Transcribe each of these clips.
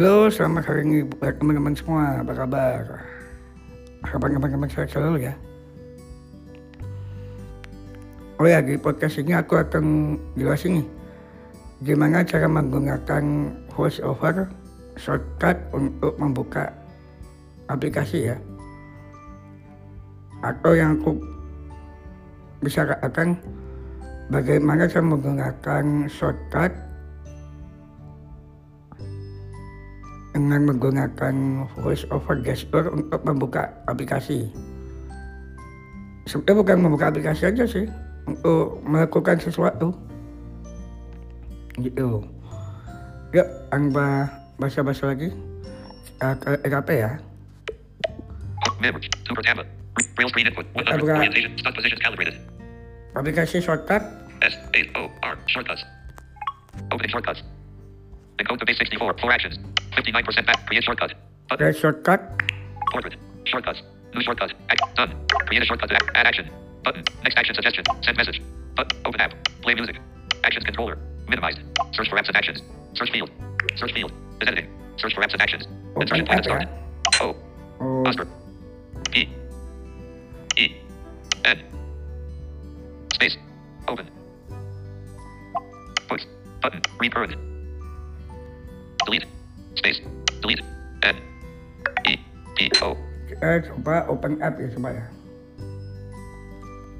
Halo, selamat hari ini buat teman-teman semua. Apa kabar? Kabar teman-teman saya selalu ya. Oh ya, di podcast ini aku akan jelasin nih gimana cara menggunakan voiceover shortcut untuk membuka aplikasi ya. Atau yang aku bisa katakan bagaimana cara menggunakan shortcut dengan menggunakan voice over gesture untuk membuka aplikasi. Sebenarnya bukan membuka aplikasi aja sih, untuk melakukan sesuatu. Gitu. Yuk, angba bahasa-bahasa lagi. Uh, ke RAP ya. Memory. Super tablet. Braille screen input. 100. I've got- Orientation. Start positions calibrated. Aplikasi shortcut. S A O R. Shortcuts. Opening shortcuts. Encode to base 64. Four actions. 59% back. Create shortcut. Button. Ada shortcut. Portrait. Shortcuts. New shortcut. Act. Done. Create a shortcut to act. Add action. Button. Next action suggestion. Send message. Button. Open app. Play music. Actions controller. Minimized. Search for apps and actions. Search field. Search field. Is editing. Search for apps and actions. Open Insertion point app and ya. start. O. Oh, Oscar. P. E. N. Space. Open. Push. Button. Read. Delete. Space. Delete. N. E. P. O. coba open app ya coba ya.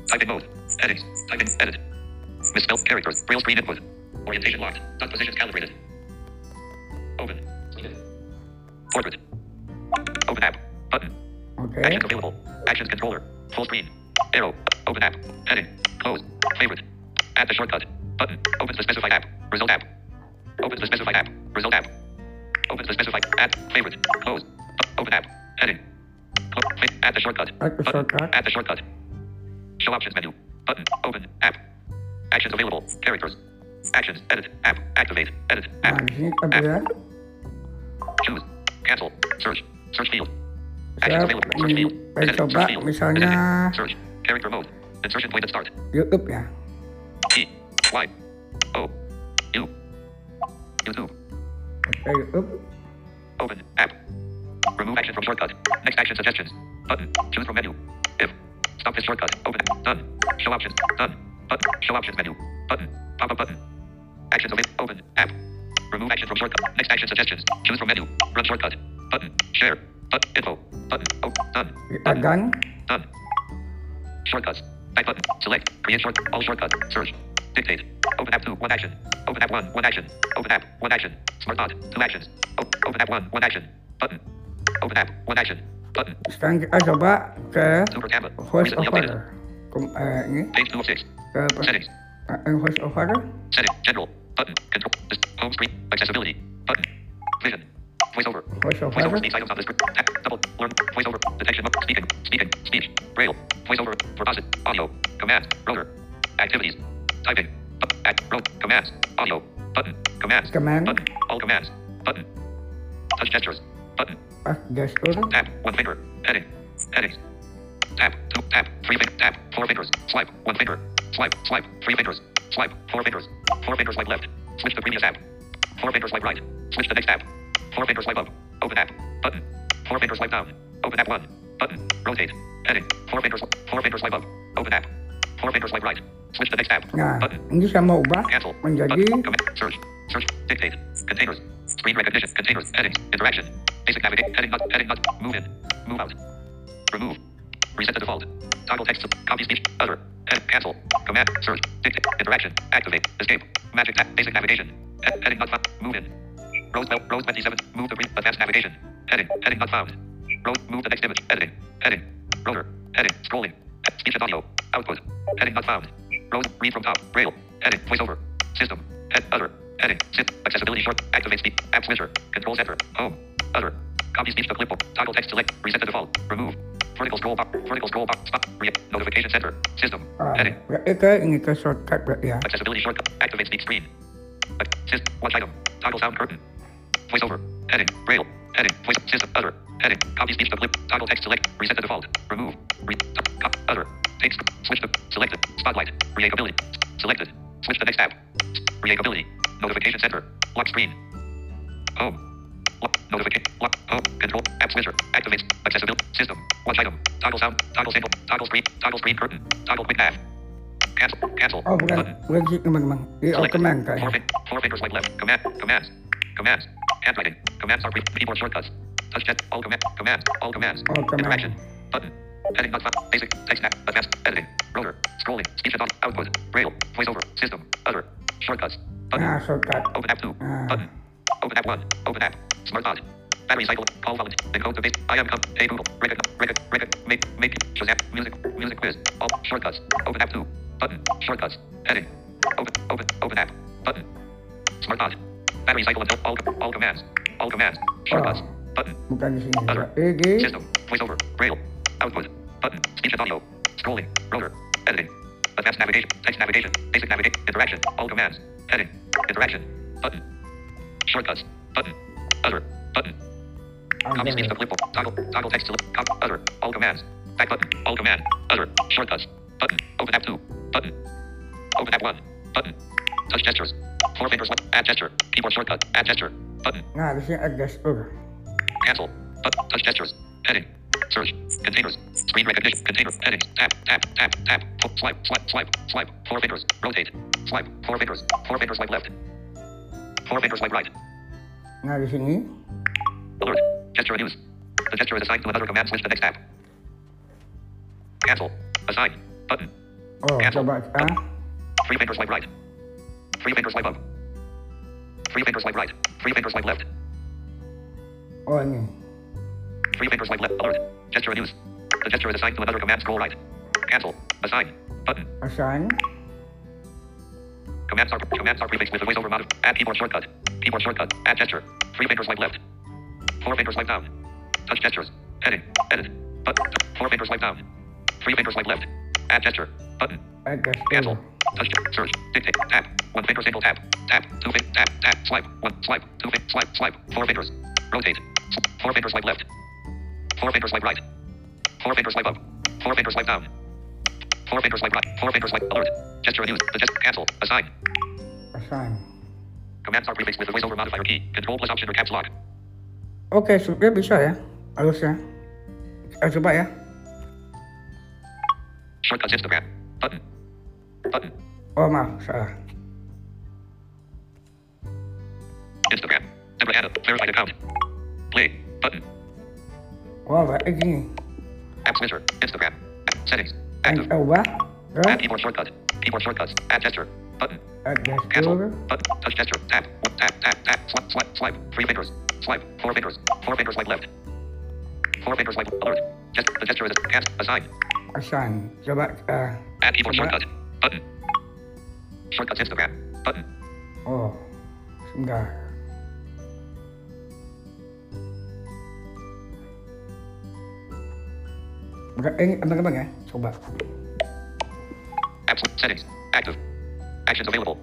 Type in mode. Settings. Type in edit. Misspelled characters. Braille screen input. Orientation locked. Dot positions calibrated. Open. Portrait. Open app. Button. Oke. Actions available. Actions controller. Full screen. Arrow. Open app. Heading. Close. Favorite. Add the shortcut. Button. Opens the specified app. Result app. Opens the specified app. Result app. Opens the specified add. Favorite. Close. Open app. Heading. Add the shortcut. Add the shortcut. Add the shortcut. Show options menu. Button. Open. App. Actions available. Characters. Actions. Edit. App. Activate. Edit. App. di sini kita lihat Choose. Cancel. Search. Search field. Actions available. Search field. Edit. Search field. misalnya Search. Character mode. Insertion point and start. YouTube ya. E. Y. O. U. YouTube. YouTube. Open. App. Remove action from shortcut. Next action suggestions. Button. Choose from menu. If. Stop this shortcut. Open. It. Done. Show options. Done. Button. Show options menu. Button. Pop up button. Actions available. Open. App. Remove action from shortcut. Next action suggestions. Choose from menu. Run shortcut. Button. Share. Button. Info. Button. Oh. Done. Kita gang. Done. Shortcuts. Back button. Select. Create short. All shortcut. Search. Dictate. Open app 2. One action. Open app 1. One action. Open app. One action. Smart bot. Two actions. O- open app 1. One action. Button. Open app. One action. Button. Sekarang kita coba ke voice over. Kum- eh, ini Page 2 of 6. ke? Settings. Eh, voice over. Setting. General. Button. Control. Home screen. Accessibility. Button. Vision. Voiceover. Voice Voiceover over. speaks items on the. Tap. Double. Learn. Voiceover. Detection. Speaking. Speaking. Speech. Braille. Voiceover. Verbosit. Audio. Command. Rotor. Activities. Typing. Up. Act. Rote. Commands. Audio. Button. Commands. Command. Button. All commands. Button. Touch gestures. Button. Ah, Pas gestur. Tap. One finger. Heading. Headings. Tap. Two. Tap. Three fingers. Tap. Four fingers. Swipe. One finger. Swipe. Swipe. Three fingers. Swipe. Four fingers. Four fingers swipe left. Switch to previous app. Four fingers swipe right. Switch to next app. Four fingers swipe up. Open app. Button. Four fingers swipe down. Open app one. Button. Rotate. Heading. Four fingers. Four fingers swipe up. Open app. Four fingers swipe right. Switch to next app. Nah, ini mau ubah Cancel. menjadi Button. Search. Search. Dictate. Containers. Screen recognition. Containers. Headings. Interaction. Basic navigation. Heading not. Heading not. Move in. Move out. Remove. Reset the default. Toggle text. Copy speech. Other. Head. Cancel. Command. Search. Dictate. Interaction. Activate. Escape. Magic. Ta- basic navigation. Head, heading found. Move in. Rose. Rose 27. Move to re- advanced navigation. Heading. Heading not found. Rose. Move the next image. Editing. Heading. Rotor. Heading. Scrolling. Speech and audio. Output. Heading not found. Rose. Read from top. Braille. Heading. Voiceover. System. Head. Other. Heading. Sit. Accessibility short. Activate speech. App switcher. Control center. Home. Other. Copy speech to clipboard. Toggle text select. Reset the default. Remove. Vertical scroll bar. Vertical scroll bar. Stop. Re- notification center. System. Heading. berarti ke ini ke shortcut berarti ya. Accessibility shortcut. Activate speak screen. Assist. Watch item. Toggle sound curtain. Voiceover. Heading. Braille. Heading. Voice. System. Other. Heading. Copy speech to clip. Toggle text select. Reset the default. Remove. Re- cop. Other. Take. Switch to. Selected. Spotlight. Reachability. Selected. Switch to next tab. Reachability. Notification center. Lock screen. Home. Lock. Notification. Lock. Home. Control. App switcher. Activates. Accessibility. System. Watch item. Toggle sound. Toggle signal. Toggle screen. Toggle screen curtain. Toggle quick nav. Cancel. Cancel. Oh, bukan. Bukan gitu, teman-teman. Di command kan. Four, four fingers swipe left. Command. Commands. Commands. Handwriting. Commands are keyboard shortcuts. Touch jet. All command. Commands. All commands. All command. Interaction. Button. Heading not found. Basic. Text app. Advanced. Editing. Rotor. Scrolling. Speech and. Output. Braille. Voiceover. System. Other. Shortcuts. Button. Ah, shortcut. Open app 2. Ah. Button. Open app 1. Open app. Smart pod. Battery cycle. Call wallet. Encode the base. I am come. Hey Google. Record. Record. Record. Make. Make. Shazam. Music. Music quiz. All. Shortcuts. Open app 2. Button. Shortcuts. Heading. Open. Open. Open app. Button. Smart pod. Battery cycle until all. All commands. All commands. Shortcuts. Button. Bukan di sini. Other. System. Voiceover. Braille. Output. Button. Speech and audio. Scrolling. Rotor. Editing. Advanced navigation. Text navigation. Basic navigation. Interaction. All commands. Heading. Interaction. Button. Shortcuts. Button. Other. Button. Copy speech to clipboard. Toggle. Toggle text to lip. Cop. Other. All command. Back button. All command. Other. Shortcuts. Button. Open app 2. Button. Open app 1. Button. Touch gestures. Four fingers. Add gesture. Keyboard shortcut. Add gesture. Button. Nah, di sini ada gesture. Cancel. But touch gestures. Heading. Search. Containers. Screen recognition. Container. Heading. Tap. Tap. Tap. Tap. Pull. Swipe. Swipe. Swipe. Swipe. Four fingers. Rotate. Swipe. Four fingers. Four fingers swipe left. Four fingers swipe right. Nah, di sini. Alert. Gesture use. The gesture is assigned to another command. Switch to next app. Cancel. Assign. Button. Oh, Cancel. coba ah. Three fingers swipe right. Three fingers swipe up. Three fingers swipe right. Three fingers swipe left. Oh, ini. Three fingers swipe left. Alert. Gesture use. The gesture is assigned to another command. Scroll right. Cancel. Assign. Button. Assign. Commands are commands are prefixed with a voiceover mod. Add keyboard shortcut. Keyboard shortcut. Add gesture. Three fingers swipe left. Four fingers swipe down. Touch gestures. Heading. Edit. Button. Four fingers swipe down. Three fingers swipe left. Add gesture. Button. Ada Cancel. Touch. Search. Dictate. Tap. One finger single tap. Tap. Two finger tap. Tap. Swipe. One. Swipe. Two finger swipe. Swipe. Four fingers. Rotate. Four fingers swipe left. Four fingers swipe right. Four fingers swipe up. Four fingers swipe down. Four fingers swipe right. Four fingers swipe alert. Gesture in use. The gest. Cancel. Assign. Assign. Commands are prefixed with the voiceover modifier key. Control plus option or caps lock. Oke, sebenarnya bisa ya. Harusnya. Kita coba ya. Shortcuts Instagram. Button. Button. Oh, maaf. Salah. Instagram. Deborah Anna. Verified account. Play. Button. Oh, berarti gini. App switcher. Instagram. Settings. Active. coba. Add keyboard shortcut. Keyboard shortcuts. Add gesture. Button. add Cancel. gesture. Button. Touch gesture. Tap. Tap. Tap. Tap. Swipe. Swipe. Swipe. Three fingers. Swipe. Four fingers. Four fingers swipe left. Four fingers swipe alert. Gest- the gesture is cast. Assign. Assign. Coba. ah. Add keyboard shortcut. Button. Shortcuts Instagram. Button. Oh. Sebentar. Bukan, ini abang-abang ya. Coba. Apps. Settings. Active. Actions available.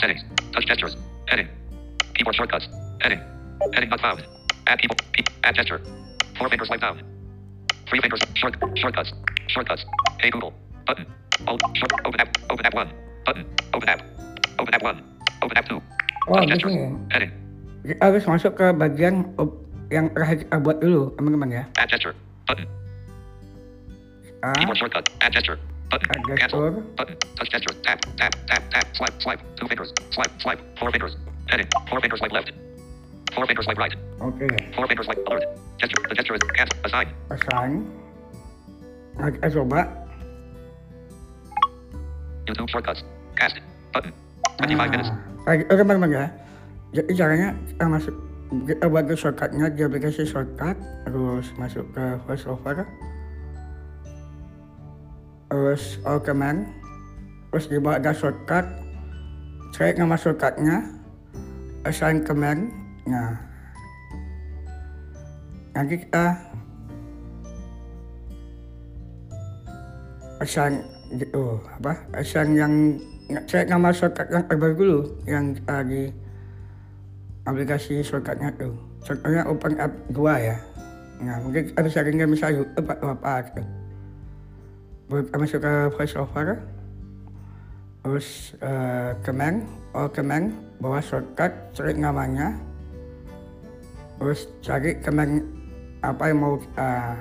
Settings. Touch gestures. Heading. Keyboard shortcuts. Heading. Heading not found. Add. Key, add gesture. Four fingers swipe down. Three fingers. Short. Shortcuts. Shortcuts. Hey Google. Button. Alt. Short. Open app. Open app one. Button. Open app. Open app one. Open app two. Oh, sini. Heading. Kita harus masuk ke bagian yang terakhir kita buat dulu, teman-teman ya. Add gesture. Button. Ah, Keyboard shortcut. Add gesture. Button. Add gesture. Button. Touch gesture. Tap. Tap. Tap. Tap. Swipe. Swipe. Two fingers. Swipe. Swipe. Four fingers. Heading. Four fingers swipe left. Four fingers swipe right. oke. Four fingers swipe alert. Gesture. The gesture is cast. Assign. Assign. Nah, kita coba. YouTube shortcuts. Cast. Button. 25 minutes. Oke, teman-teman ya. Jadi caranya kita masuk kita ke shortcutnya di aplikasi shortcut, terus masuk ke voiceover, terus all command, terus di bawah ada shortcut, select nama shortcutnya, assign command, nah nanti kita assign gitu apa? Assign yang select nama shortcut yang terbaru dulu yang kita di aplikasi shortcutnya tuh contohnya open app 2 ya. Nah mungkin kita bisa tinggal misalnya YouTube atau apa gitu. Kita masuk ke voiceover terus eh, command all command bawah shortcut select namanya Terus cari teman apa yang mau uh,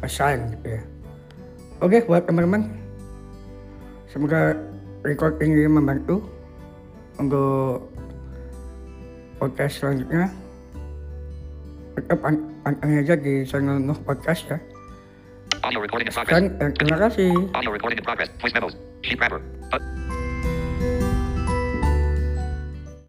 assign gitu ya. Oke buat teman-teman, semoga record ini membantu untuk podcast selanjutnya. Tetap pan- pantengin aja di channel Nuh Podcast ya. Dan eh, terima kasih.